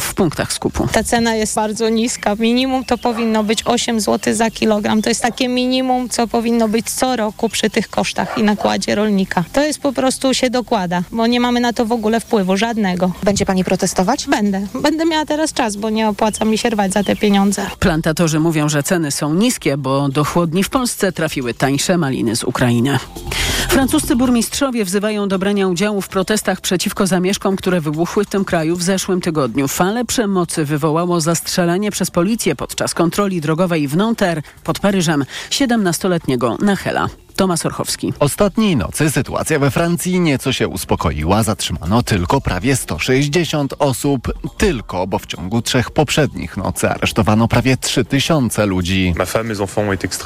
w punktach skupu. Ta cena jest bardzo niska. Minimum to powinno być 8 zł za kilogram. To jest takie minimum, co powinno być co roku przy tych kosztach i nakładzie rolnika. To jest po prostu się dokłada, bo nie mamy na to w ogóle wpływu żadnego. Będzie pani protestować? Będę. Będę miała teraz czas, bo nie opłaca mi się rwać za te pieniądze. Plantatorzy mówią, że ceny są niskie, bo do chłodni w Polsce trafiły tańsze maliny z Ukrainy. Francuscy burmistrzowie wzywają do brania udziału w protestach przeciwko zamieszkom, które wybuchły w tym kraju w zeszłym tygodniu. Fale przemocy wywołało zastrzelenie przez policję podczas kontroli drogowej w Nanterre pod Paryżem 17-letniego Nachela. Tomasz Orchowski. Ostatniej nocy sytuacja we Francji nieco się uspokoiła. Zatrzymano tylko prawie 160 osób. Tylko, bo w ciągu trzech poprzednich nocy aresztowano prawie 3000 ludzi.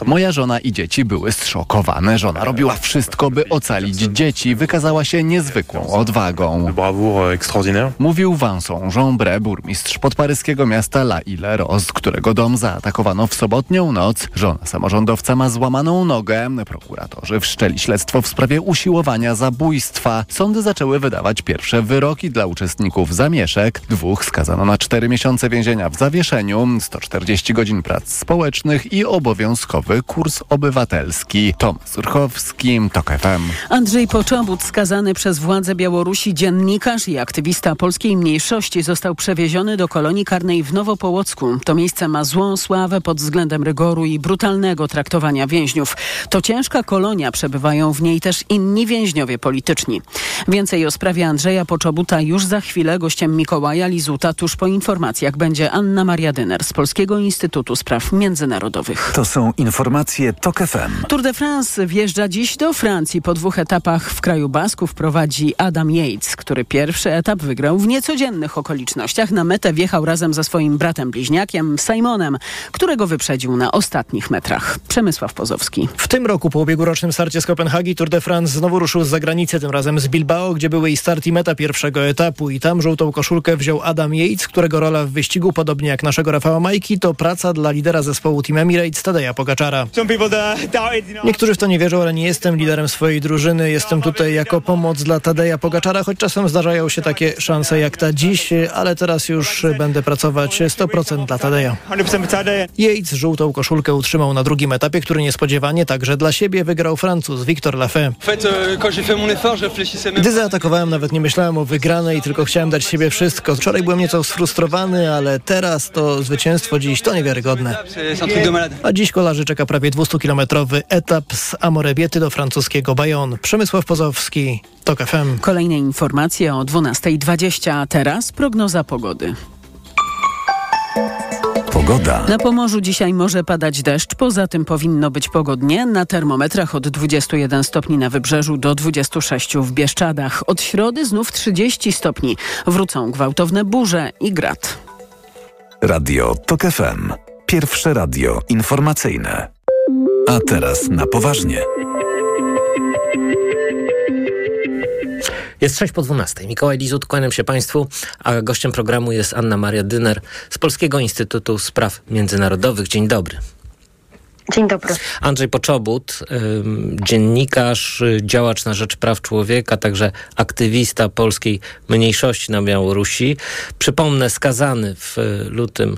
Moja żona i dzieci były zszokowane. Żona robiła wszystko, by ocalić dzieci. Wykazała się niezwykłą odwagą. Mówił Vincent Jeanbré, burmistrz podparyskiego miasta La Ile-Rose, którego dom zaatakowano w sobotnią noc. Żona samorządowca ma złamaną nogę. Prokurator Prokuratorzy wszczęli śledztwo w sprawie usiłowania zabójstwa. Sądy zaczęły wydawać pierwsze wyroki dla uczestników zamieszek. Dwóch skazano na cztery miesiące więzienia w zawieszeniu, 140 godzin prac społecznych i obowiązkowy kurs obywatelski. Tomasz Surchowski, TOK FM. Andrzej Poczobut, skazany przez władze Białorusi dziennikarz i aktywista polskiej mniejszości, został przewieziony do kolonii karnej w Nowopołocku. To miejsce ma złą sławę pod względem rygoru i brutalnego traktowania więźniów. To ciężka kolonia, przebywają w niej też inni więźniowie polityczni. Więcej o sprawie Andrzeja Poczobuta już za chwilę. Gościem Mikołaja Lizuta tuż po informacjach będzie Anna Maria Dyner z Polskiego Instytutu Spraw Międzynarodowych. To są informacje TOK FM. Tour de France wjeżdża dziś do Francji. Po dwóch etapach w kraju Basków prowadzi Adam Yates, który pierwszy etap wygrał w niecodziennych okolicznościach. Na metę wjechał razem ze swoim bratem bliźniakiem Simonem, którego wyprzedził na ostatnich metrach. Przemysław Pozowski. W tym roku po ubiegłorocznym starcie z Kopenhagi Tour de France znowu ruszył z zagranicy, tym razem z Bilbao, gdzie były i start i meta pierwszego etapu. I tam żółtą koszulkę wziął Adam Yates, którego rola w wyścigu, podobnie jak naszego Rafała Majki, to praca dla lidera zespołu Team Emirates Tadeja Pogaczara. Niektórzy w to nie wierzą, ale nie jestem liderem swojej drużyny. Jestem tutaj jako pomoc dla Tadeja Pogaczara, choć czasem zdarzają się takie szanse jak ta dziś, ale teraz już będę pracować 100% dla Tadeja. Yates żółtą koszulkę utrzymał na drugim etapie, który niespodziewanie także dla siebie wygrał Francuz Victor Lafay. Gdy zaatakowałem, nawet nie myślałem o wygranej, tylko chciałem dać siebie wszystko. Wczoraj byłem nieco sfrustrowany, ale teraz to zwycięstwo dziś to niewiarygodne. A dziś kolarzy czeka prawie 200-kilometrowy etap z Amorebiety do francuskiego Bayonne. Przemysław Pozowski, TOK FM. Kolejne informacje o 12.20, a teraz prognoza pogody. Pogoda. Na Pomorzu dzisiaj może padać deszcz, poza tym powinno być pogodnie. Na termometrach od 21 stopni na wybrzeżu do 26 w Bieszczadach. Od środy znów 30 stopni. Wrócą gwałtowne burze i grad. Radio TOK FM. Pierwsze radio informacyjne. A teraz na poważnie. Jest 6 po 12. Mikołaj Lizut, kłaniam się Państwu, a gościem programu jest Anna Maria Dyner z Polskiego Instytutu Spraw Międzynarodowych. Dzień dobry. Dzień dobry. Andrzej Poczobut, dziennikarz, działacz na rzecz praw człowieka, także aktywista polskiej mniejszości na Białorusi. Przypomnę, skazany w lutym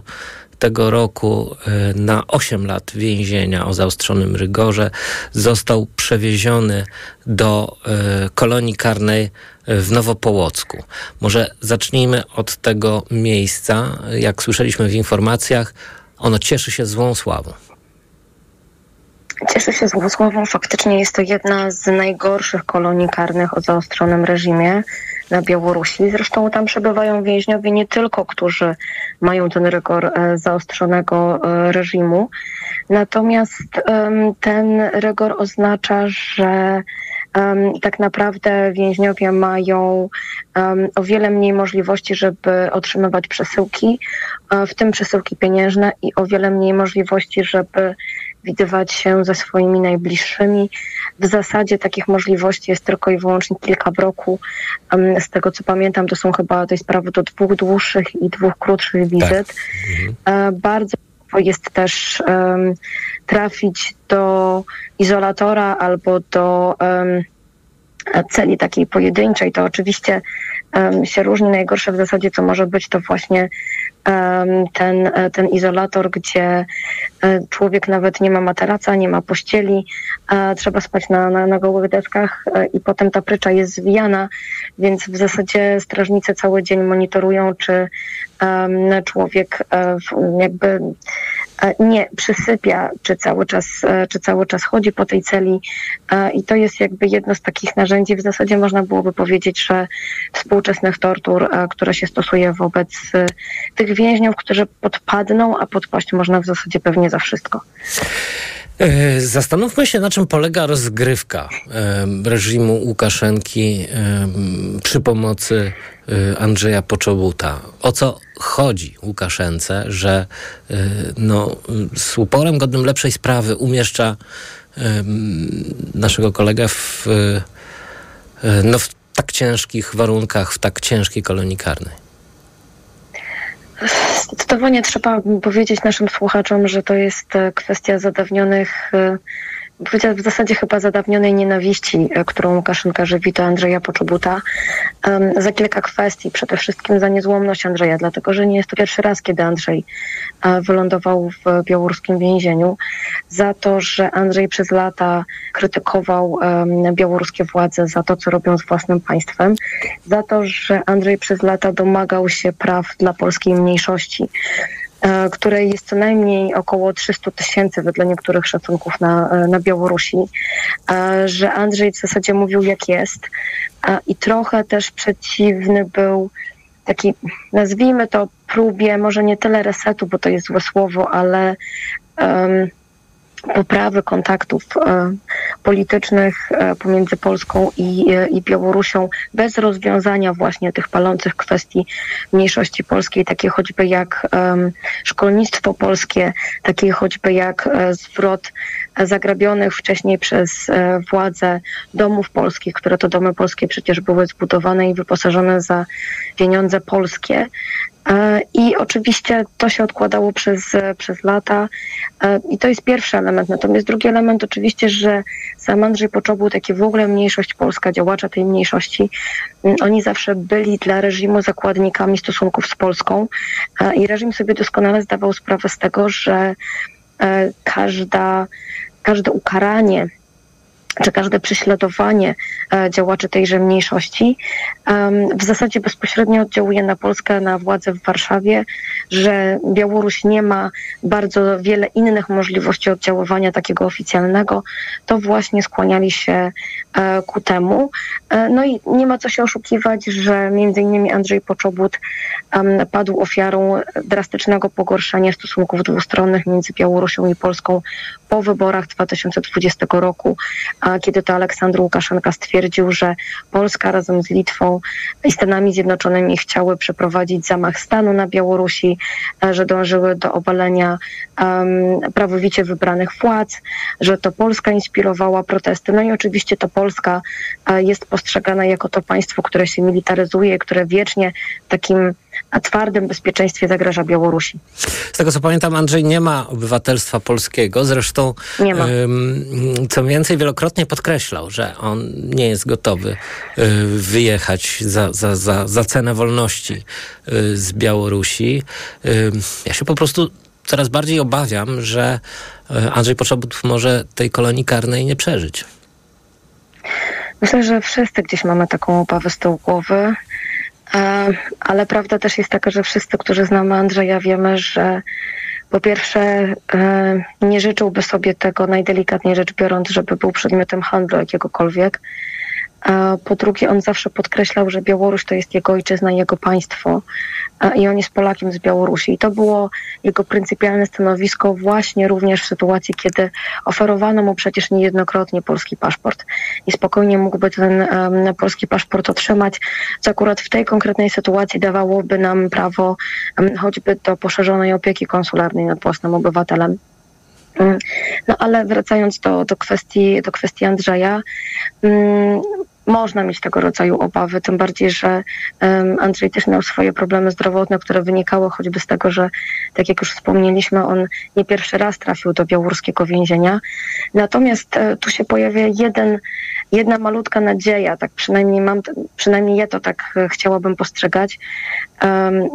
tego roku na 8 lat więzienia o zaostrzonym rygorze. Został przewieziony do kolonii karnej w Nowopołocku. Może zacznijmy od tego miejsca. Jak słyszeliśmy w informacjach, ono cieszy się złą sławą. Cieszy się złą sławą. Faktycznie jest to jedna z najgorszych kolonii karnych o zaostrzonym reżimie na Białorusi. Zresztą tam przebywają więźniowie nie tylko, którzy mają ten rygor zaostrzonego reżimu. Natomiast ten rygor oznacza, że Um, tak naprawdę więźniowie mają um, o wiele mniej możliwości, żeby otrzymywać przesyłki, um, w tym przesyłki pieniężne i o wiele mniej możliwości, żeby widywać się ze swoimi najbliższymi. W zasadzie takich możliwości jest tylko i wyłącznie kilka w roku. Z tego co pamiętam, to są chyba to jest prawo do dwóch dłuższych i dwóch krótszych wizyt. Tak. Mhm. Bardzo jest też um, trafić do izolatora albo do um, celi takiej pojedynczej, to oczywiście się różni. Najgorsze w zasadzie, co może być, to właśnie ten, ten izolator, gdzie człowiek nawet nie ma materaca, nie ma pościeli, trzeba spać na, na, na gołych deskach i potem ta prycza jest zwijana, więc w zasadzie strażnicy cały dzień monitorują, czy człowiek jakby nie przysypia, czy cały czas, e, czy cały czas chodzi po tej celi. I to jest jakby jedno z takich narzędzi. W zasadzie można byłoby powiedzieć, że współczesnych tortur, które się stosuje wobec e, tych więźniów, którzy podpadną, a podpaść można w zasadzie pewnie za wszystko. E, zastanówmy się, na czym polega rozgrywka reżimu Łukaszenki przy pomocy Andrzeja Poczobuta. O co chodzi Łukaszence, że no, z uporem godnym lepszej sprawy umieszcza naszego kolegę w, no, w tak ciężkich warunkach, w tak ciężkiej kolonii karnej? Zdecydowanie trzeba powiedzieć naszym słuchaczom, że to jest e, kwestia zadawnionych e, w zasadzie chyba zadawnionej nienawiści, e, którą Łukaszenka żywi do Andrzeja Poczobuta, za kilka kwestii. Przede wszystkim za niezłomność Andrzeja, dlatego że nie jest to pierwszy raz, kiedy Andrzej wylądował w białoruskim więzieniu. Za to, że Andrzej przez lata krytykował białoruskie władze za to, co robią z własnym państwem. Za to, że Andrzej przez lata domagał się praw dla polskiej mniejszości. E, której jest co najmniej około 300 tysięcy wedle niektórych szacunków na, e, na Białorusi, e, że Andrzej w zasadzie mówił jak jest. I trochę też przeciwny był taki, nazwijmy to próbie, może nie tyle resetu, bo to jest złe słowo, ale um, poprawy kontaktów e, politycznych e, pomiędzy Polską i, e, i Białorusią bez rozwiązania właśnie tych palących kwestii mniejszości polskiej, takie choćby jak szkolnictwo polskie, takie choćby jak zwrot zagrabionych wcześniej przez władze domów polskich, które to domy polskie przecież były zbudowane i wyposażone za pieniądze polskie. E, I oczywiście to się odkładało przez, przez lata e, i to jest pierwszy element. Natomiast drugi element oczywiście, że sam Andrzej Poczobut, taki w ogóle mniejszość polska, działacza tej mniejszości, oni zawsze byli dla reżimu zakładnikami stosunków z Polską e, i reżim sobie doskonale zdawał sprawę z tego, że każda, każde ukaranie czy każde prześladowanie e, działaczy tejże mniejszości w zasadzie bezpośrednio oddziałuje na Polskę, na władze w Warszawie, że Białoruś nie ma bardzo wiele innych możliwości oddziaływania takiego oficjalnego, to właśnie skłaniali się ku temu. E, no i nie ma co się oszukiwać, że między innymi Andrzej Poczobut padł ofiarą drastycznego pogorszenia stosunków dwustronnych między Białorusią i Polską po wyborach 2020 roku, kiedy to Aleksandr Łukaszenka stwierdził, że Polska razem z Litwą i Stanami Zjednoczonymi chciały przeprowadzić zamach stanu na Białorusi, że dążyły do obalenia prawowicie wybranych władz, że to Polska inspirowała protesty. No i oczywiście to jest postrzegana jako to państwo, które się militaryzuje, które wiecznie takim a twardym bezpieczeństwie zagraża Białorusi. Z tego co pamiętam, Andrzej nie ma obywatelstwa polskiego. Zresztą, nie ma. co więcej, wielokrotnie podkreślał, że on nie jest gotowy y, wyjechać za, za, za, za cenę wolności z Białorusi. Ja się po prostu coraz bardziej obawiam, że Andrzej Poczobut może tej kolonii karnej nie przeżyć. Myślę, że wszyscy gdzieś mamy taką obawę z tyłu głowy. E, ale prawda też jest taka, że wszyscy, którzy znamy Andrzeja, wiemy, że po pierwsze e, nie życzyłby sobie tego najdelikatniej rzecz biorąc, żeby był przedmiotem handlu jakiegokolwiek. Po drugie, on zawsze podkreślał, że Białoruś to jest jego ojczyzna, jego państwo i on jest Polakiem z Białorusi. I to było jego pryncypialne stanowisko właśnie również w sytuacji, kiedy oferowano mu przecież niejednokrotnie polski paszport. I spokojnie mógłby ten um, polski paszport otrzymać, co akurat w tej konkretnej sytuacji dawałoby nam prawo um, choćby do poszerzonej opieki konsularnej nad własnym obywatelem. Mm, no ale wracając do, do, kwestii, do kwestii Andrzeja, mm, można mieć tego rodzaju obawy, tym bardziej, że Andrzej też miał swoje problemy zdrowotne, które wynikały choćby z tego, że, tak jak już wspomnieliśmy, on nie pierwszy raz trafił do białoruskiego więzienia. Natomiast e, tu się pojawia jeden jedna malutka nadzieja, tak przynajmniej mam, przynajmniej ja to tak e, chciałabym postrzegać,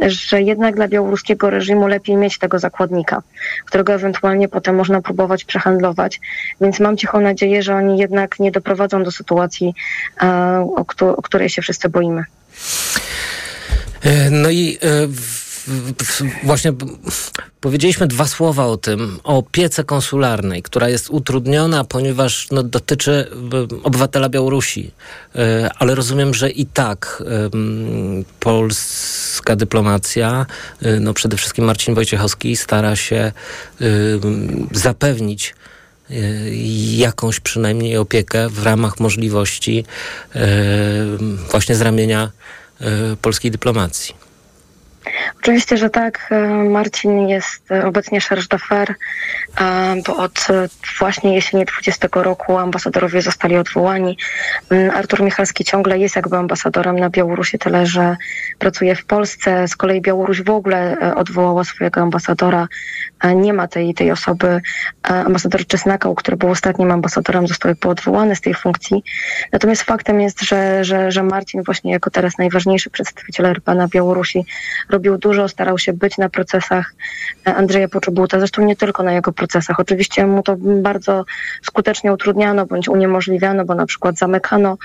że jednak dla białoruskiego reżimu lepiej mieć tego zakładnika, którego ewentualnie potem można próbować przehandlować. Więc mam cichą nadzieję, że oni jednak nie doprowadzą do sytuacji, e, o której się wszyscy boimy. E, no i właśnie powiedzieliśmy dwa słowa o tym, o opiece konsularnej, która jest utrudniona, ponieważ no, dotyczy obywatela Białorusi. E, ale rozumiem, że i tak polska dyplomacja, e, no przede wszystkim Marcin Wojciechowski stara się zapewnić jakąś przynajmniej opiekę w ramach możliwości właśnie z ramienia polskiej dyplomacji. Oczywiście, że tak. E, Marcin jest obecnie charge d'affaires, e, bo od właśnie jesieni 20 roku ambasadorowie zostali odwołani. Mm, Artur Michalski ciągle jest jakby ambasadorem na Białorusi, tyle że pracuje w Polsce. Z kolei Białoruś w ogóle e, odwołała swojego ambasadora. Nie ma tej, tej osoby. Ambasador Czesnakał, który był ostatnim ambasadorem, został odwołany z tej funkcji. Natomiast faktem jest, że, że, że Marcin właśnie jako teraz najważniejszy przedstawiciel RP na Białorusi robił dużo, starał się być na procesach e, Andrzeja Poczobuta, zresztą nie tylko na jego procesach. Oczywiście mu to bardzo skutecznie utrudniano bądź uniemożliwiano, bo na przykład zamykano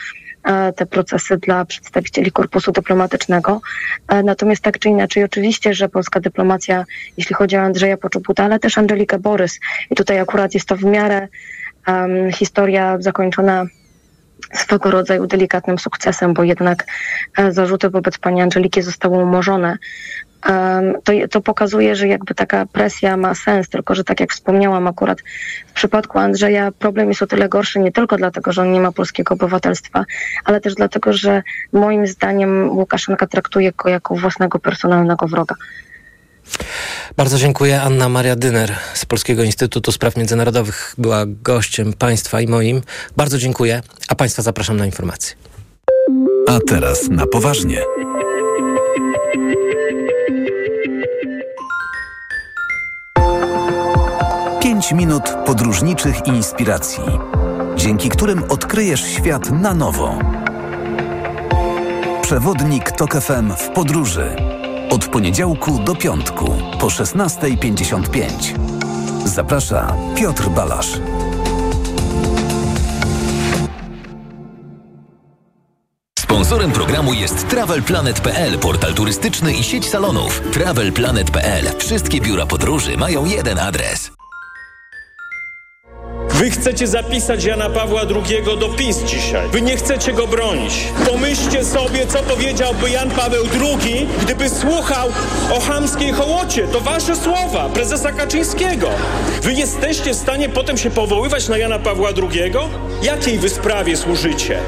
e, te procesy dla przedstawicieli korpusu dyplomatycznego. E, natomiast tak czy inaczej, oczywiście, że polska dyplomacja, jeśli chodzi o Andrzeja Poczobuta, ale też Angelikę Borys, i tutaj akurat jest to w miarę um, historia zakończona swego rodzaju delikatnym sukcesem, bo jednak e, zarzuty wobec pani Angeliki zostały umorzone. To, to pokazuje, że jakby taka presja ma sens, tylko że tak jak wspomniałam akurat w przypadku Andrzeja problem jest o tyle gorszy nie tylko dlatego, że on nie ma polskiego obywatelstwa, ale też dlatego, że moim zdaniem Łukaszenka traktuje go jako własnego personalnego wroga. Bardzo dziękuję. Anna Maria Dyner z Polskiego Instytutu Spraw Międzynarodowych była gościem Państwa i moim. Bardzo dziękuję, a Państwa zapraszam na informacje. A teraz na poważnie. Pięć minut podróżniczych inspiracji, dzięki którym odkryjesz świat na nowo. Przewodnik TOK FM w podróży od poniedziałku do piątku po 16.55. Zaprasza Piotr Balasz. Sponsorem programu jest TravelPlanet.pl, portal turystyczny i sieć salonów. TravelPlanet.pl. Wszystkie biura podróży mają jeden adres. Wy chcecie zapisać Jana Pawła II do PiS dzisiaj. Wy nie chcecie go bronić. Pomyślcie sobie, co powiedziałby Jan Paweł II, gdyby słuchał o chamskiej hołocie. To wasze słowa, prezesa Kaczyńskiego. Wy jesteście w stanie potem się powoływać na Jana Pawła II? Jakiej wy sprawie służycie?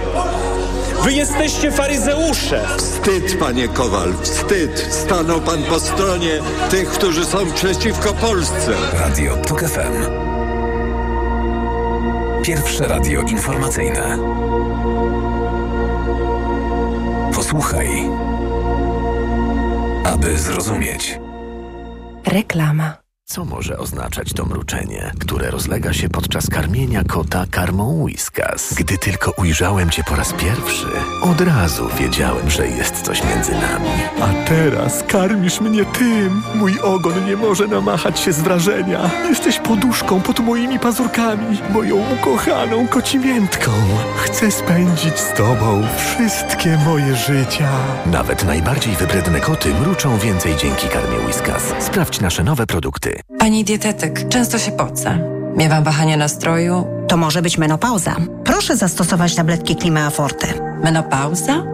Wy jesteście faryzeusze. Wstyd, panie Kowal, wstyd. Stanął pan po stronie tych, którzy są przeciwko Polsce. Radio TOK FM. Pierwsze radio informacyjne. Posłuchaj, aby zrozumieć. Reklama. Co może oznaczać to mruczenie, które rozlega się podczas karmienia kota karmą Whiskas? Gdy tylko ujrzałem cię po raz pierwszy, od razu wiedziałem, że jest coś między nami. A teraz karmisz mnie tym. Mój ogon nie może namachać się z wrażenia. Jesteś poduszką pod moimi pazurkami, moją ukochaną kocimiętką. Chcę spędzić z tobą wszystkie moje życia. Nawet najbardziej wybredne koty mruczą więcej dzięki karmie Whiskas. Sprawdź nasze nowe produkty. Pani dietetyk, często się pocę. Miewam wahania nastroju. To może być menopauza. Proszę zastosować tabletki Klimea Forte. Menopauza?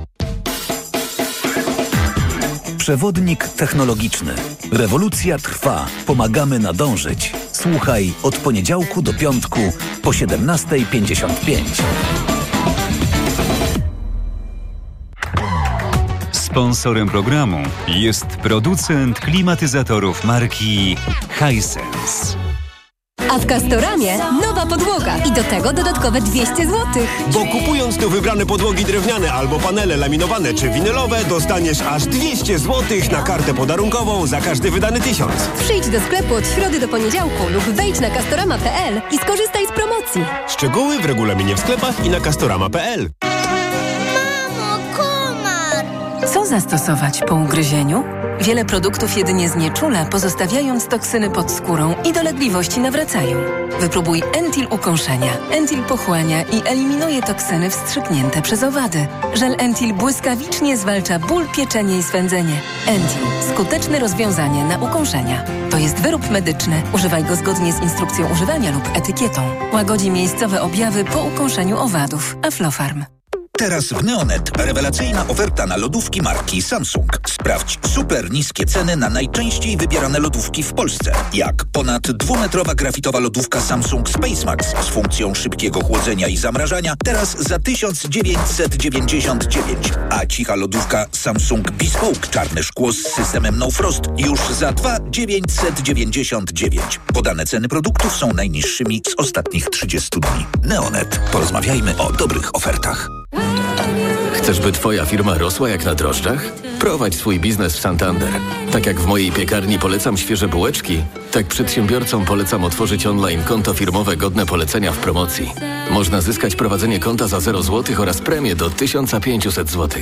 Przewodnik technologiczny. Rewolucja trwa. Pomagamy nadążyć. Słuchaj od poniedziałku do piątku po 17.55. Sponsorem programu jest producent klimatyzatorów marki Hisense. A w Castoramie nowa podłoga i do tego dodatkowe 200 zł. Bo kupując tu wybrane podłogi drewniane albo panele laminowane czy winylowe, dostaniesz aż 200 zł na kartę podarunkową za każdy wydany tysiąc. Przyjdź do sklepu od środy do poniedziałku lub wejdź na castorama.pl i skorzystaj z promocji. Szczegóły w regulaminie w sklepach i na castorama.pl. zastosować po ugryzieniu? Wiele produktów jedynie znieczula, pozostawiając toksyny pod skórą i dolegliwości nawracają. Wypróbuj Entil ukąszenia. Entil pochłania i eliminuje toksyny wstrzyknięte przez owady. Żel Entil błyskawicznie zwalcza ból, pieczenie i swędzenie. Entil. Skuteczne rozwiązanie na ukąszenia. To jest wyrób medyczny. Używaj go zgodnie z instrukcją używania lub etykietą. Łagodzi miejscowe objawy po ukąszeniu owadów. Aflofarm. Teraz w Neonet rewelacyjna oferta na lodówki marki Samsung. Sprawdź super niskie ceny na najczęściej wybierane lodówki w Polsce. Jak ponad dwumetrowa grafitowa lodówka Samsung SpaceMax z funkcją szybkiego chłodzenia i zamrażania teraz za 1999. A cicha lodówka Samsung Bespoke czarne szkło z systemem No Frost już za 2,999. Podane ceny produktów są najniższymi z ostatnich 30 dni. Neonet. Porozmawiajmy o dobrych ofertach. Chcesz, by Twoja firma rosła jak na drożdżach? Prowadź swój biznes w Santander. Tak jak w mojej piekarni polecam świeże bułeczki, tak przedsiębiorcom polecam otworzyć online konto firmowe godne polecenia w promocji. Można zyskać prowadzenie konta za 0 zł oraz premię do 1500 zł.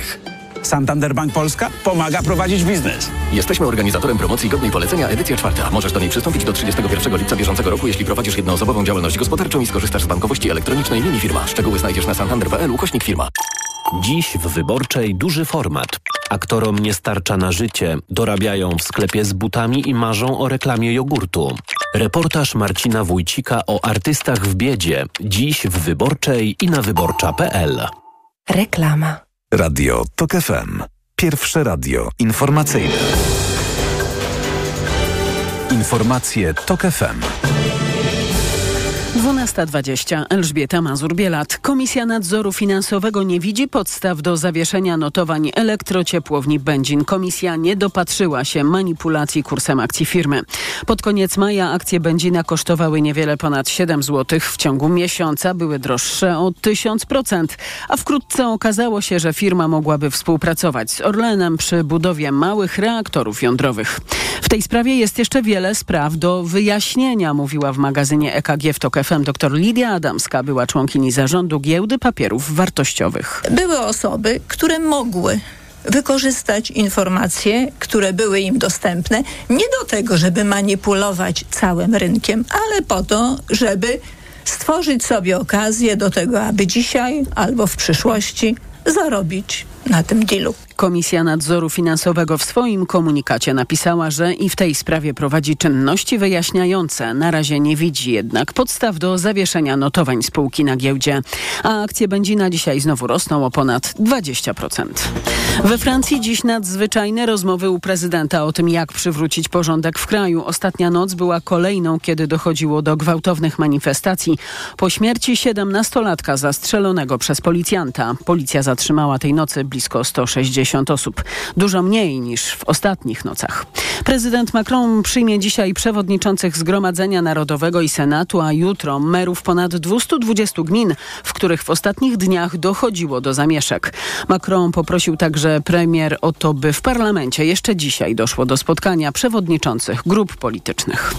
Santander Bank Polska pomaga prowadzić biznes. Jesteśmy organizatorem promocji godnej polecenia edycja czwarta. Możesz do niej przystąpić do 31 lipca bieżącego roku, jeśli prowadzisz jednoosobową działalność gospodarczą i skorzystasz z bankowości elektronicznej mini firma. Szczegóły znajdziesz na santander.pl ukośnik firma. Dziś w Wyborczej duży format. Aktorom nie starcza na życie, dorabiają w sklepie z butami i marzą o reklamie jogurtu. Reportaż Marcina Wójcika o artystach w biedzie. Dziś w Wyborczej i na wyborcza.pl. Reklama. Radio TOK FM. Pierwsze radio informacyjne. Informacje TOK FM. 12.20. Elżbieta Mazur-Bielat. Komisja Nadzoru Finansowego nie widzi podstaw do zawieszenia notowań elektrociepłowni Będzin. Komisja nie dopatrzyła się manipulacji kursem akcji firmy. Pod koniec maja akcje Będzina kosztowały niewiele ponad 7 zł. W ciągu miesiąca były droższe o 1000%, a wkrótce okazało się, że firma mogłaby współpracować z Orlenem przy budowie małych reaktorów jądrowych. W tej sprawie jest jeszcze wiele spraw do wyjaśnienia, mówiła w magazynie EKG w TOK FM dr Lidia Adamska, była członkini zarządu Giełdy Papierów Wartościowych. Były osoby, które mogły wykorzystać informacje, które były im dostępne, nie do tego, żeby manipulować całym rynkiem, ale po to, żeby stworzyć sobie okazję do tego, aby dzisiaj albo w przyszłości zarobić na tym dealu. Komisja Nadzoru Finansowego w swoim komunikacie napisała, że i w tej sprawie prowadzi czynności wyjaśniające. Na razie nie widzi jednak podstaw do zawieszenia notowań spółki na giełdzie. A akcje Będzina dzisiaj znowu rosną o ponad 20%. We Francji dziś nadzwyczajne rozmowy u prezydenta o tym, jak przywrócić porządek w kraju. Ostatnia noc była kolejną, kiedy dochodziło do gwałtownych manifestacji. Po śmierci 17-latka zastrzelonego przez policjanta. Policja zatrzymała tej nocy blisko 160 osób. Dużo mniej niż w ostatnich nocach. Prezydent Macron przyjmie dzisiaj przewodniczących Zgromadzenia Narodowego i Senatu, a jutro merów ponad 220 gmin, w których w ostatnich dniach dochodziło do zamieszek. Macron poprosił także premier o to, by w parlamencie jeszcze dzisiaj doszło do spotkania przewodniczących grup politycznych.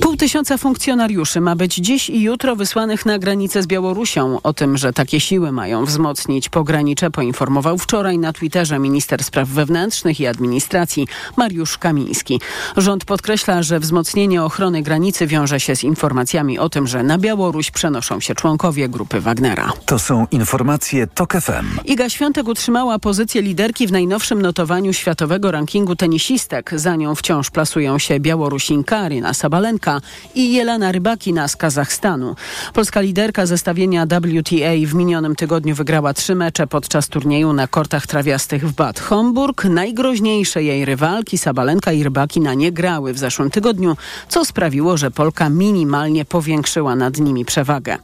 Pół tysiąca funkcjonariuszy ma być dziś i jutro wysłanych na granicę z Białorusią. O tym, że takie siły mają wzmocnić pogranicze, poinformował wczoraj na Twitterze minister spraw wewnętrznych i administracji Mariusz Kamiński. Rząd podkreśla, że wzmocnienie ochrony granicy wiąże się z informacjami o tym, że na Białoruś przenoszą się członkowie grupy Wagnera. To są informacje TOK FM. Iga Świątek utrzymała pozycję liderki w najnowszym notowaniu światowego rankingu tenisistek. Za nią wciąż plasują się Białorusinka Aryna Sabalenka i Jelena Rybakina z Kazachstanu. Polska liderka zestawienia WTA w minionym tygodniu wygrała trzy mecze podczas turnieju na kortach trawiastych w Bad Homburg. Najgroźniejsze jej rywalki Sabalenka i Rybakina nie grały w zeszłym tygodniu, co sprawiło, że Polka minimalnie powiększyła nad nimi przewagę.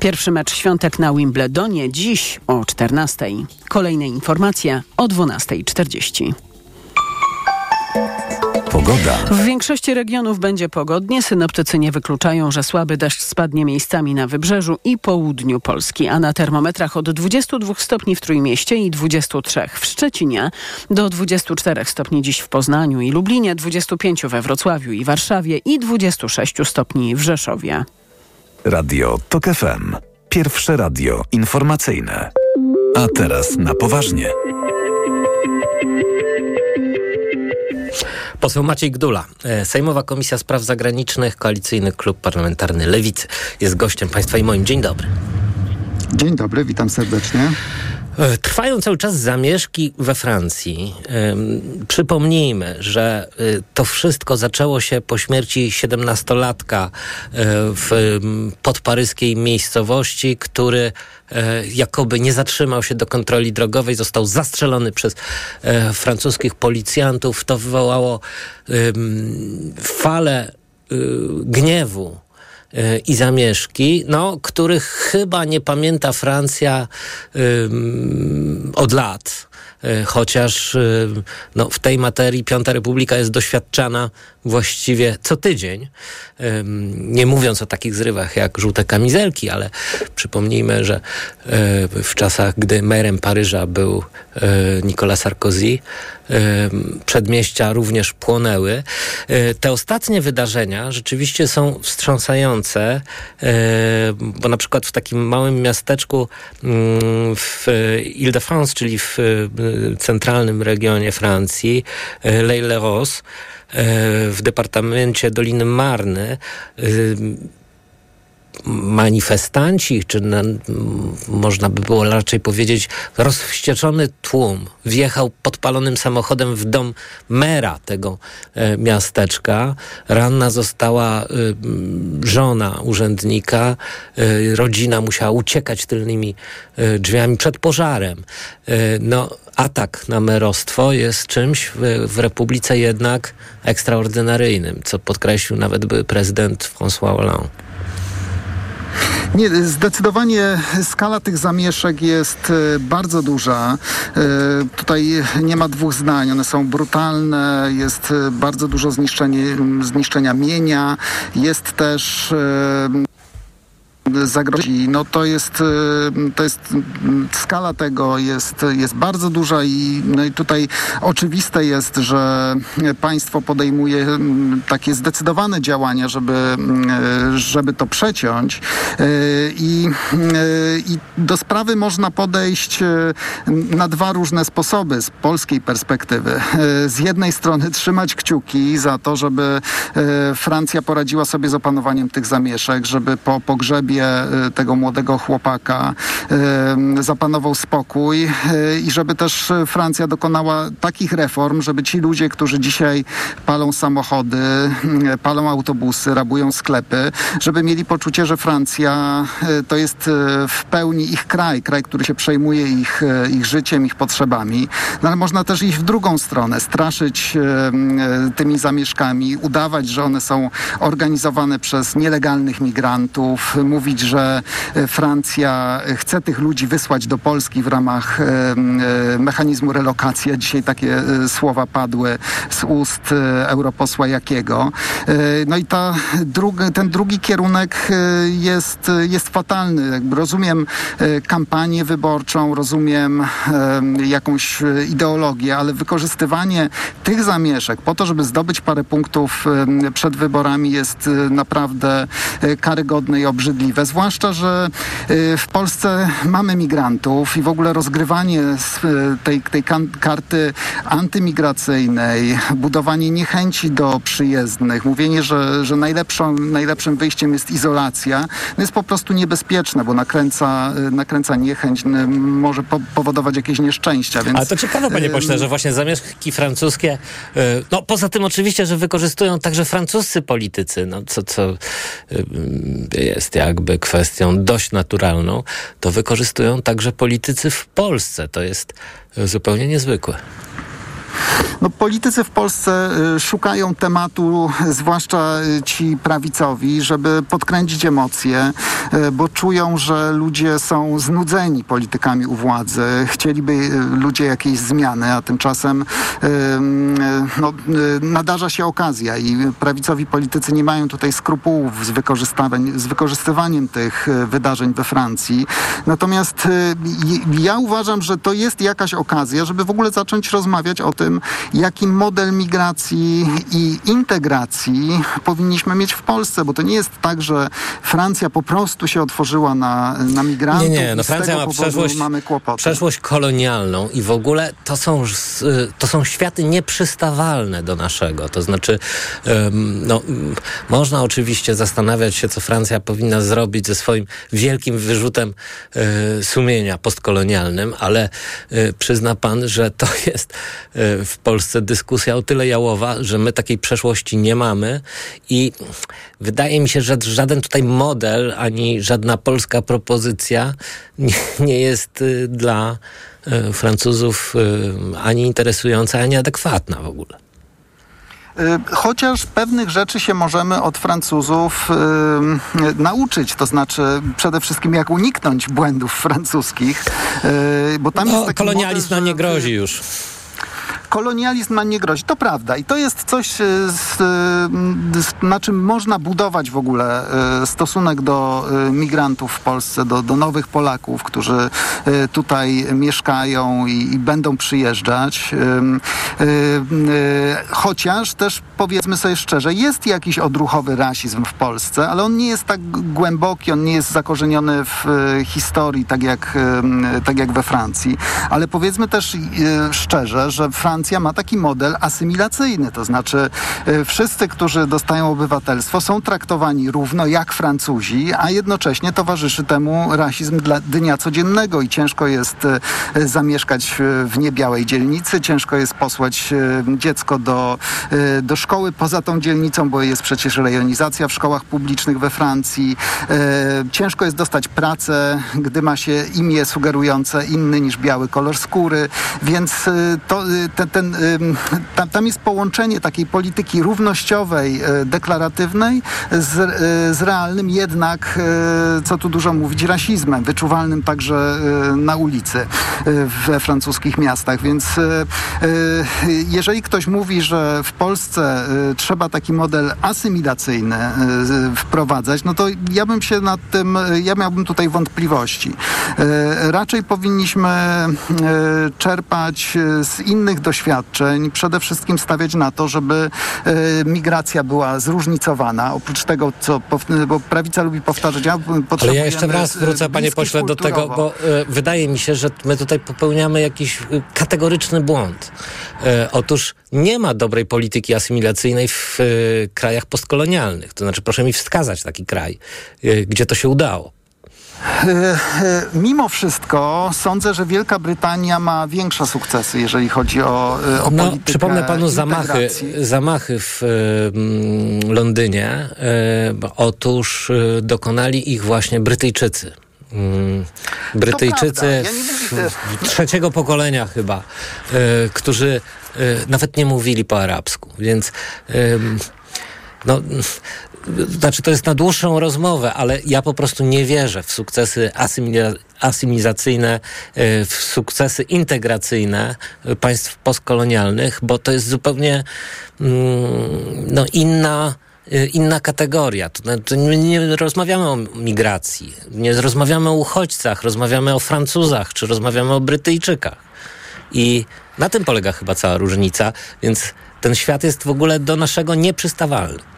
Pierwszy mecz świątek na Wimbledonie dziś o 14. Kolejne informacje o 12.40. Pogoda. W większości regionów będzie pogodnie. Synoptycy nie wykluczają, że słaby deszcz spadnie miejscami na wybrzeżu i południu Polski, a na termometrach od 22 stopni w Trójmieście i 23 w Szczecinie, do 24 stopni dziś w Poznaniu i Lublinie, 25 we Wrocławiu i Warszawie i 26 stopni w Rzeszowie. Radio TOK FM. Pierwsze radio informacyjne. A teraz na poważnie. Poseł Maciej Gdula, e, Sejmowa Komisja Spraw Zagranicznych, Koalicyjny Klub Parlamentarny Lewicy jest gościem państwa i moim. Dzień dobry. Dzień dobry, witam serdecznie. E, trwają cały czas zamieszki we Francji. Przypomnijmy, że e, to wszystko zaczęło się po śmierci siedemnastolatka w podparyskiej miejscowości, który jakoby nie zatrzymał się do kontroli drogowej, został zastrzelony przez francuskich policjantów. To wywołało falę gniewu i zamieszki, no, których chyba nie pamięta Francja od lat. Chociaż no, w tej materii Piąta Republika jest doświadczana właściwie co tydzień. Nie mówiąc o takich zrywach jak żółte kamizelki, ale przypomnijmy, że w czasach, gdy merem Paryża był Nicolas Sarkozy, przedmieścia również płonęły. Te ostatnie wydarzenia rzeczywiście są wstrząsające, bo na przykład w takim małym miasteczku w Ile-de-France, czyli w centralnym regionie Francji, Leille-les-Roses, w departamencie Doliny Marny manifestanci, czy na, można by było raczej powiedzieć rozwścieczony tłum wjechał podpalonym samochodem w dom mera tego e, miasteczka. Ranna została e, żona urzędnika. E, rodzina musiała uciekać tylnymi e, drzwiami przed pożarem. E, no, atak na merostwo jest czymś w, w Republice jednak ekstraordynaryjnym, co podkreślił nawet były prezydent François Hollande. Nie, zdecydowanie skala tych zamieszek jest e, bardzo duża. E, tutaj nie ma dwóch zdań. One są brutalne, jest e, bardzo dużo zniszczenia mienia, jest też zagrozi, no to jest, to jest skala tego jest, jest bardzo duża i, no i tutaj oczywiste jest, że państwo podejmuje takie zdecydowane działania, żeby, żeby to przeciąć i, i do sprawy można podejść na dwa różne sposoby z polskiej perspektywy. Z jednej strony trzymać kciuki za to, żeby Francja poradziła sobie z opanowaniem tych zamieszek, żeby po pogrzebie Y, tego młodego chłopaka y, zapanował spokój y, i żeby też Francja dokonała takich reform, żeby ci ludzie, którzy dzisiaj palą samochody, palą autobusy, rabują sklepy, żeby mieli poczucie, że Francja to jest w pełni ich kraj, kraj, który się przejmuje ich, ich życiem, ich potrzebami. No ale można też iść w drugą stronę, straszyć tymi zamieszkami, udawać, że one są organizowane przez nielegalnych migrantów, mówić, że e, Francja chce tych ludzi wysłać do Polski w ramach e, e, mechanizmu relokacji. Dzisiaj takie słowa padły z ust europosła Jakiego. No i ta drugi, ten drugi kierunek jest, jest fatalny. Rozumiem kampanię wyborczą, rozumiem jakąś ideologię, ale wykorzystywanie tych zamieszek po to, żeby zdobyć parę punktów przed wyborami jest naprawdę karygodne i obrzydliwe zwłaszcza, że y, w Polsce mamy migrantów i w ogóle rozgrywanie y, tej, tej karty antymigracyjnej, budowanie niechęci do przyjezdnych, mówienie, że, że najlepszą, najlepszym wyjściem jest izolacja, no jest po prostu niebezpieczne, bo nakręca, y, nakręca niechęć, może po, powodować jakieś nieszczęścia. Więc, Ale to ciekawe, panie pośle, że właśnie zamieszki francuskie, no poza tym oczywiście, że wykorzystują także francuscy politycy, no co, co jest jakby jakby kwestią dość naturalną, to wykorzystują także politycy w Polsce. To jest zupełnie niezwykłe. No, politycy w Polsce y, szukają tematu, zwłaszcza y, ci prawicowi, żeby podkręcić emocje, y, bo czują, że ludzie są znudzeni politykami u władzy. Chcieliby ludzie jakiejś zmiany, a tymczasem no, nadarza się okazja i prawicowi politycy nie mają tutaj skrupułów z, z wykorzystywaniem tych wydarzeń we Francji. Natomiast ja uważam, że to jest jakaś okazja, żeby w ogóle zacząć rozmawiać o tym, jaki model migracji i integracji powinniśmy mieć w Polsce, bo to nie jest tak, że Francja po prostu się otworzyła na, na migrantów. Nie, nie, no Francja ma przeszłość, przeszłość kolonialną i w ogóle to są, to są światy nieprzystawalne do naszego. To znaczy, no, można oczywiście zastanawiać się, co Francja powinna zrobić ze swoim wielkim wyrzutem e, sumienia postkolonialnym, ale e, przyzna pan, że to jest w Polsce dyskusja o tyle jałowa, że my takiej przeszłości nie mamy i wydaje mi się, że żaden tutaj model, ani żadna polska propozycja nie, nie jest y, dla y, Francuzów y, ani interesująca, ani adekwatna w ogóle. Chociaż pewnych rzeczy się możemy od Francuzów y, nauczyć, to znaczy przede wszystkim jak uniknąć błędów francuskich, y, bo tam no, jest taki kolonializm model, nam nie grozi już kolonializm ma nie grozi. To prawda i to jest coś, e, z, z, na czym można budować w ogóle e, stosunek do e, migrantów w Polsce, do, do nowych Polaków, którzy tutaj mieszkają i, i będą przyjeżdżać. Chociaż też powiedzmy sobie szczerze, jest jakiś odruchowy rasizm w Polsce, ale on nie jest tak głęboki, on nie jest zakorzeniony w historii, tak jak, tak jak we Francji. Ale powiedzmy też szczerze, że Francja Francja ma taki model asymilacyjny, to znaczy y, wszyscy, którzy dostają obywatelstwo są traktowani równo jak Francuzi, a jednocześnie towarzyszy temu rasizm dla dnia codziennego i ciężko jest y, zamieszkać w niebiałej dzielnicy, ciężko jest posłać y, dziecko do, do szkoły poza tą dzielnicą, bo jest przecież rejonizacja w szkołach publicznych we Francji. Ciężko jest dostać pracę, gdy ma się imię sugerujące inny niż biały kolor skóry, więc to, ten, ten, tam, tam jest połączenie takiej polityki równościowej, e, deklaratywnej z, e, z realnym jednak, e, co tu dużo mówić, rasizmem, wyczuwalnym także na ulicy we francuskich miastach. Więc jeżeli ktoś mówi, że w Polsce trzeba taki model asymilacyjny wprowadzać, no to ja bym się nad tym, ja miałbym tutaj wątpliwości. Raczej powinniśmy czerpać z innych doświadczeń, doświadczeń przede wszystkim stawiać na to, żeby e, migracja była zróżnicowana. Oprócz tego, co bo prawica lubi powtarzać, ja Ale ja jeszcze raz wrócę, panie pośle, do tego, bo e, wydaje mi się, że my tutaj popełniamy jakiś e, kategoryczny błąd. otóż nie ma dobrej polityki asymilacyjnej w krajach postkolonialnych. To znaczy, proszę mi wskazać taki kraj, gdzie to się udało. E, e, mimo wszystko sądzę, że Wielka Brytania ma większe sukcesy, jeżeli chodzi o, e, o no, Przypomnę panu zamachy, zamachy w y, Londynie. Y, otóż y, dokonali ich właśnie Brytyjczycy. Mm, Brytyjczycy ja trzeciego pokolenia chyba, którzy nawet nie mówili po arabsku, więc no, znaczy to jest na dłuższą rozmowę, ale ja po prostu nie wierzę w sukcesy asymilacyjne, e, w sukcesy integracyjne państw postkolonialnych, bo to jest zupełnie mm, no, inna e, inna kategoria. To znaczy, nie rozmawiamy o migracji, nie rozmawiamy o uchodźcach, rozmawiamy o Francuzach, czy rozmawiamy o Brytyjczykach. I na tym polega chyba cała różnica, więc ten świat jest w ogóle do naszego nieprzystawalny.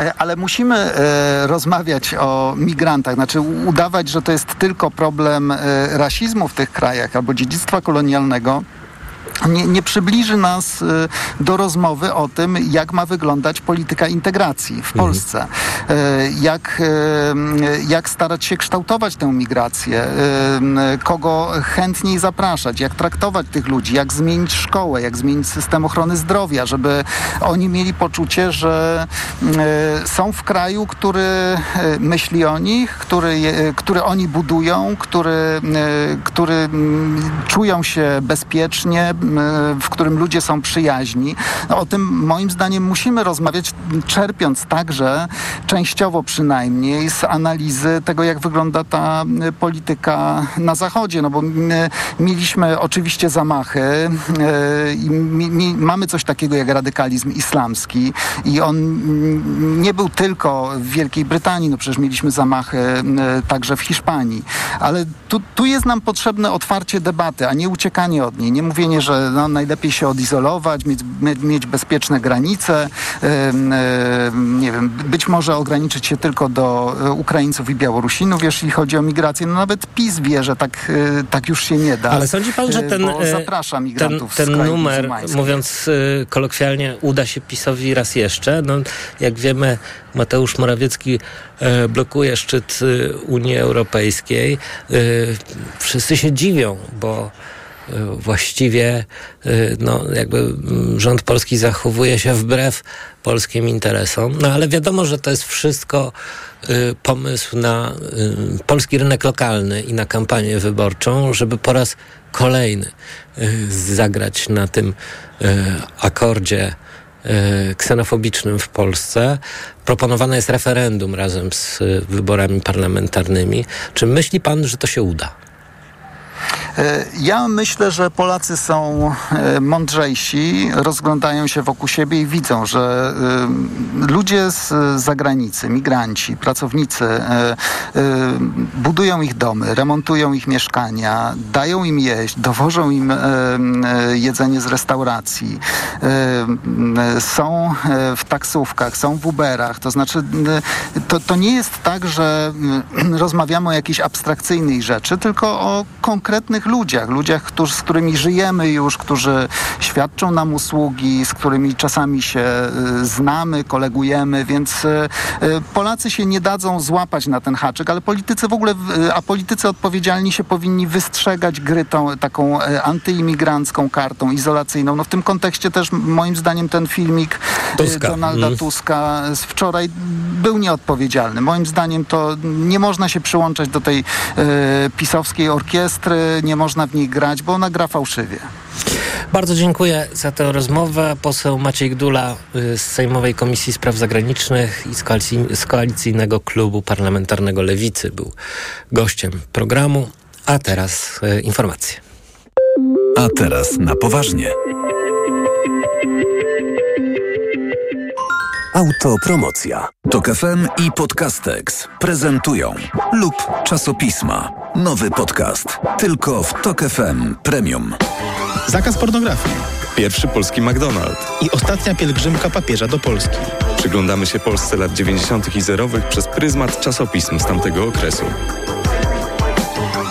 E, ale musimy e, rozmawiać o migrantach, znaczy udawać, że to jest tylko problem e, rasizmu w tych krajach albo dziedzictwa kolonialnego nie, nie przybliży nas y, do rozmowy o tym, jak ma wyglądać polityka integracji w Polsce. Y, Jak, y, jak starać się kształtować tę migrację, kogo chętniej zapraszać, jak traktować tych ludzi, jak zmienić szkołę, jak zmienić system ochrony zdrowia, żeby oni mieli poczucie, że są w kraju, który myśli o nich, który, który oni budują, który, który mm, czują się bezpiecznie, w którym ludzie są przyjaźni. No, o tym moim zdaniem musimy rozmawiać, czerpiąc także częściowo przynajmniej z analizy tego, jak wygląda ta y, polityka na Zachodzie. No bo y, mieliśmy oczywiście zamachy i mamy coś takiego jak radykalizm islamski i on nie był tylko w Wielkiej Brytanii, no przecież mieliśmy zamachy także w Hiszpanii, ale tu, tu jest nam potrzebne otwarcie debaty, a nie uciekanie od niej, nie mówienie, że no, najlepiej się odizolować, mieć, mieć- bezpieczne granice, nie wiem, być może ograniczyć się tylko do y, Ukraińców i Białorusinów, jeśli chodzi o migrację. No nawet PiS wie, że tak, y, tak już się nie da. Ale sądzi pan, że y, ten, e, zaprasza ten, migrantów z ten krajów numer, mówiąc kolokwialnie, uda się PiSowi raz jeszcze? No, jak wiemy, Mateusz Morawiecki e, blokuje szczyt Unii Europejskiej. Wszyscy się dziwią, bo właściwie y, no, jakby mm, rząd polski zachowuje się wbrew polskim interesom. No ale wiadomo, że to jest wszystko y, pomysł na y, polski rynek lokalny i na kampanię wyborczą, żeby po raz kolejny zagrać na tym akordzie ksenofobicznym w Polsce. Proponowane jest referendum razem z wyborami parlamentarnymi. Czy myśli pan, że to się uda? E, Ja myślę, że Polacy są e, mądrzejsi, rozglądają się wokół siebie i widzą, że e, ludzie z zagranicy, migranci, pracownicy budują ich domy, remontują ich mieszkania, dają im jeść, dowożą im jedzenie z restauracji, są w taksówkach, są w Uberach. To znaczy, to, to nie jest tak, że rozmawiamy o jakiejś abstrakcyjnej rzeczy, tylko o konkretnych ludziach, ludziach, którzy, z którymi żyjemy już, którzy świadczą nam usługi, z którymi czasami się y, znamy, kolegujemy, więc y, y, Polacy się nie dadzą złapać na ten haczyk, ale politycy w ogóle, y, a politycy odpowiedzialni się powinni wystrzegać gry tą, taką y, antyimigrancką kartą izolacyjną. No w tym kontekście też moim zdaniem ten filmik y, Tuska. Donalda Mm. Tuska z wczoraj był nieodpowiedzialny. Moim zdaniem to nie można się przyłączać do tej e, pisowskiej orkiestry, nie można w niej grać, bo ona gra fałszywie. Bardzo dziękuję za tę rozmowę. Poseł Maciej Gdula y, z Sejmowej Komisji Spraw Zagranicznych i z, koalicji, z Koalicyjnego Klubu Parlamentarnego Lewicy był gościem programu. A teraz y, informacje. A teraz na poważnie. Autopromocja. Tok FM i Podcastex prezentują lub czasopisma. Nowy podcast. Tylko w Tok FM Premium. Zakaz pornografii. Pierwszy polski McDonald's. I ostatnia pielgrzymka papieża do Polski. Przyglądamy się Polsce lat 90. i zerowych przez pryzmat czasopism z tamtego okresu.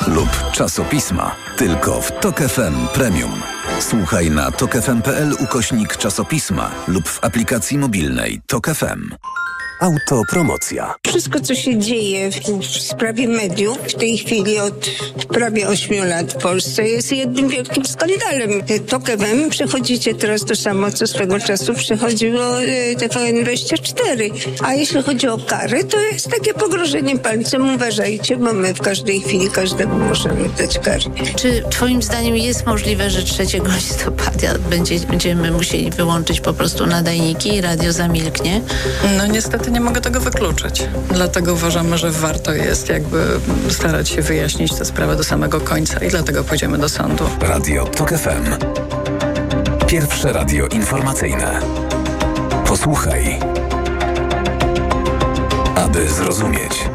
Lub czasopisma. Tylko w Tok FM Premium. Słuchaj na tokefm.pl ukośnik czasopisma lub w aplikacji mobilnej Tok FM. Autopromocja. Wszystko, co się dzieje w, w sprawie mediów w tej chwili od prawie 8 lat w Polsce jest jednym wielkim skandalem. TOK FM przechodzicie teraz to samo, co swego czasu przechodziło e, TVN24. A jeśli chodzi o kary, to jest takie pogrożenie palcem. Uważajcie, bo my w każdej chwili każdemu możemy dać karę. Czy Twoim zdaniem jest możliwe, że 3 listopada będzie, będziemy musieli wyłączyć po prostu nadajniki i radio zamilknie? No niestety nie mogę tego wykluczyć. Dlatego uważamy, że warto jest jakby starać się wyjaśnić tę sprawę do samego końca i dlatego pójdziemy do sądu. Radio Tok FM. Pierwsze radio informacyjne. Posłuchaj. Aby zrozumieć.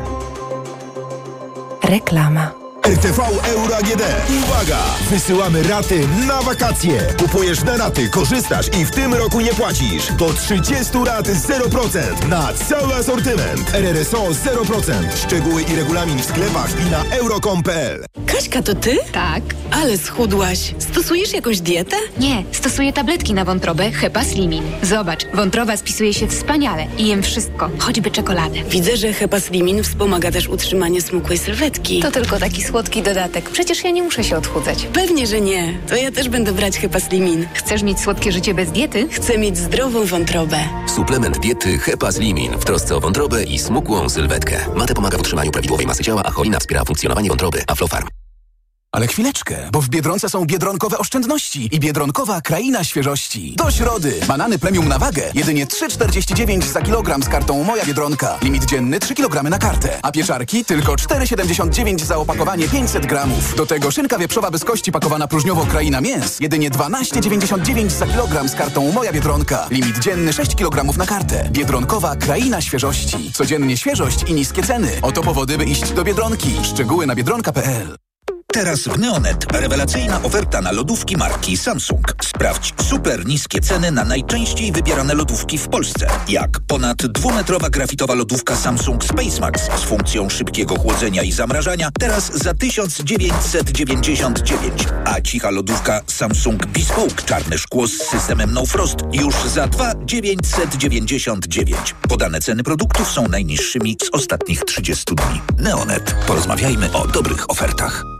Reklama. RTV Euro AGD. Uwaga! Wysyłamy raty na wakacje. Kupujesz na raty, korzystasz i w tym roku nie płacisz. Do 30 rat 0% na cały asortyment. RRSO 0%. Szczegóły i regulamin w sklepach i na euro.com.pl. Kaśka, to ty? Tak. Ale schudłaś. Stosujesz jakąś dietę? Nie, stosuję tabletki na wątrobę Hepa Slimin. Zobacz, wątroba spisuje się wspaniale i jem wszystko, choćby czekoladę. Widzę, że Hepa Slimin wspomaga też utrzymanie smukłej sylwetki. To tylko taki słodki dodatek. Przecież ja nie muszę się odchudzać. Pewnie, że nie. To ja też będę brać Hepa Slimin. Chcesz mieć słodkie życie bez diety? Chcę mieć zdrową wątrobę. Suplement diety Hepa Slimin w trosce o wątrobę i smukłą sylwetkę. Mate pomaga w utrzymaniu prawidłowej masy ciała, a cholina wspiera funkcjonowanie wątroby. Aflofarm. Ale chwileczkę, bo w Biedronce są biedronkowe oszczędności i biedronkowa kraina świeżości. Do środy. Banany premium na wagę. Jedynie 3,49 za kilogram z kartą Moja Biedronka. Limit dzienny 3 kg na kartę. A pieczarki tylko 4,79 za opakowanie 500 gramów. Do tego szynka wieprzowa bez kości pakowana próżniowo kraina mięs. Jedynie 12,99 za kilogram z kartą Moja Biedronka. Limit dzienny 6 kg na kartę. Biedronkowa kraina świeżości. Codziennie świeżość i niskie ceny. Oto powody, by iść do Biedronki. Szczegóły na biedronka.pl Teraz w Neonet rewelacyjna oferta na lodówki marki Samsung. Sprawdź super niskie ceny na najczęściej wybierane lodówki w Polsce. Jak ponad dwumetrowa grafitowa lodówka Samsung SpaceMax z funkcją szybkiego chłodzenia i zamrażania teraz za 1999. A cicha lodówka Samsung Bespoke czarne szkło z systemem No Frost już za 2,999. Podane ceny produktów są najniższymi z ostatnich 30 dni. Neonet. Porozmawiajmy o dobrych ofertach.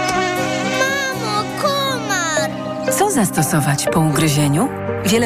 Co zastosować po ugryzieniu? Wiele